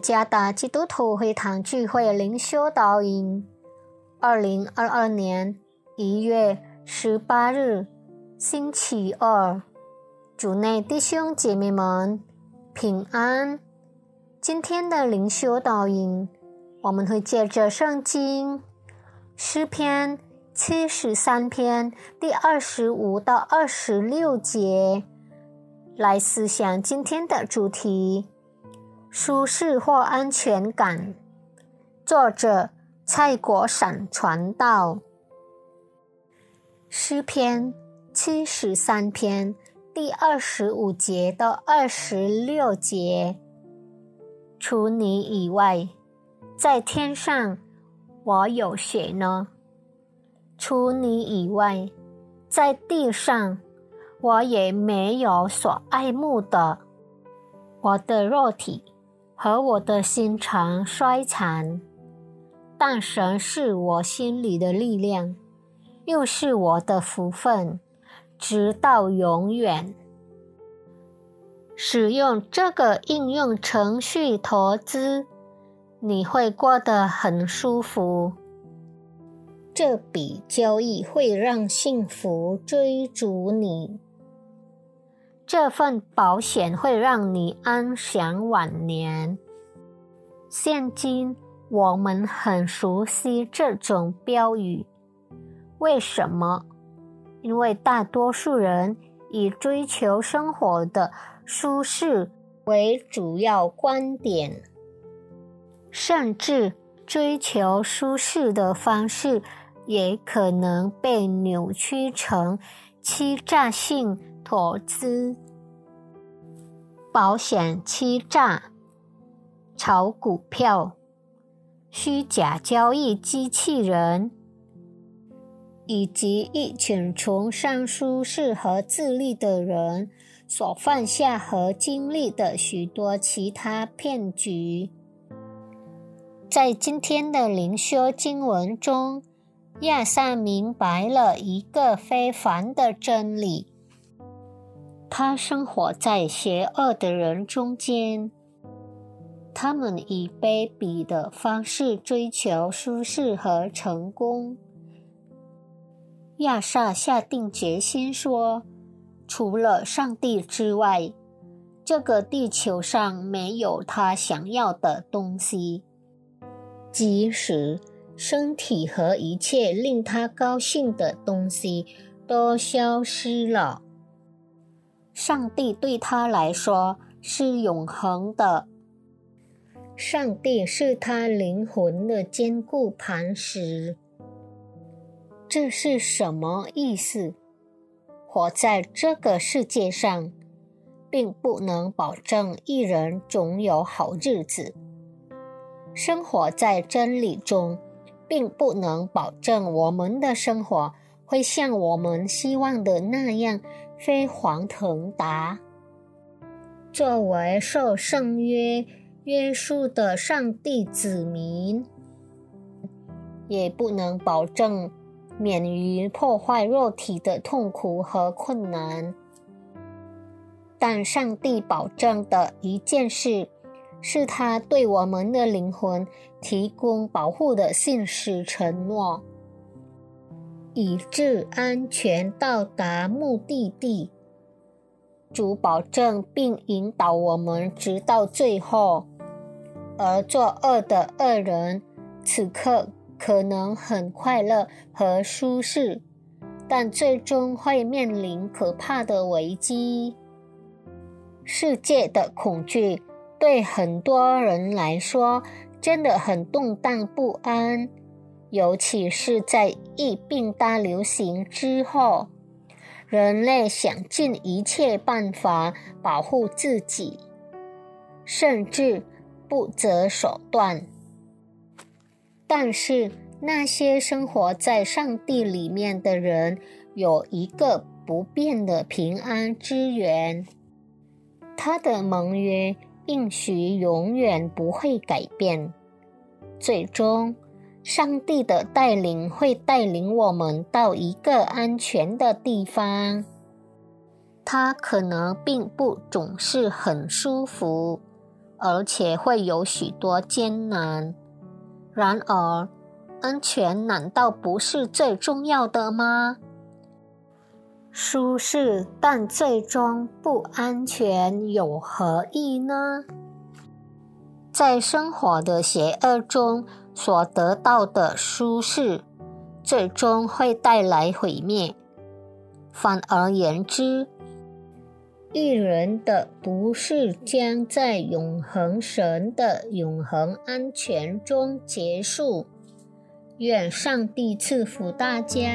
加达基督徒会堂聚会灵修导引，二零二二年一月十八日，星期二，主内弟兄姐妹们平安。今天的灵修导引，我们会借着圣经诗篇七十三篇第二十五到二十六节来思想今天的主题。舒适或安全感。作者：蔡国闪传道。诗篇七十三篇第二十五节到二十六节。除你以外，在天上我有谁呢？除你以外，在地上我也没有所爱慕的。我的肉体。和我的心肠衰残，但神是我心里的力量，又是我的福分，直到永远。使用这个应用程序投资，你会过得很舒服。这笔交易会让幸福追逐你。这份保险会让你安享晚年。现今我们很熟悉这种标语，为什么？因为大多数人以追求生活的舒适为主要观点，甚至追求舒适的方式也可能被扭曲成欺诈性。投资、保险欺诈、炒股票、虚假交易机器人，以及一群崇尚舒适和自律的人所犯下和经历的许多其他骗局，在今天的灵修经文中，亚萨明白了一个非凡的真理。他生活在邪恶的人中间，他们以卑鄙的方式追求舒适和成功。亚萨下定决心说：“除了上帝之外，这个地球上没有他想要的东西，即使身体和一切令他高兴的东西都消失了。”上帝对他来说是永恒的。上帝是他灵魂的坚固磐石。这是什么意思？活在这个世界上，并不能保证一人总有好日子。生活在真理中，并不能保证我们的生活会像我们希望的那样。飞黄腾达。作为受圣约约束的上帝子民，也不能保证免于破坏肉体的痛苦和困难。但上帝保证的一件事，是他对我们的灵魂提供保护的信实承诺。以致安全到达目的地。主保证并引导我们直到最后。而作恶的恶人，此刻可能很快乐和舒适，但最终会面临可怕的危机。世界的恐惧对很多人来说真的很动荡不安。尤其是在疫病大流行之后，人类想尽一切办法保护自己，甚至不择手段。但是，那些生活在上帝里面的人有一个不变的平安之源，他的盟约应许永远不会改变，最终。上帝的带领会带领我们到一个安全的地方。它可能并不总是很舒服，而且会有许多艰难。然而，安全难道不是最重要的吗？舒适但最终不安全有何意呢？在生活的邪恶中所得到的舒适，最终会带来毁灭。反而言之，一人的不是将在永恒神的永恒安全中结束。愿上帝赐福大家。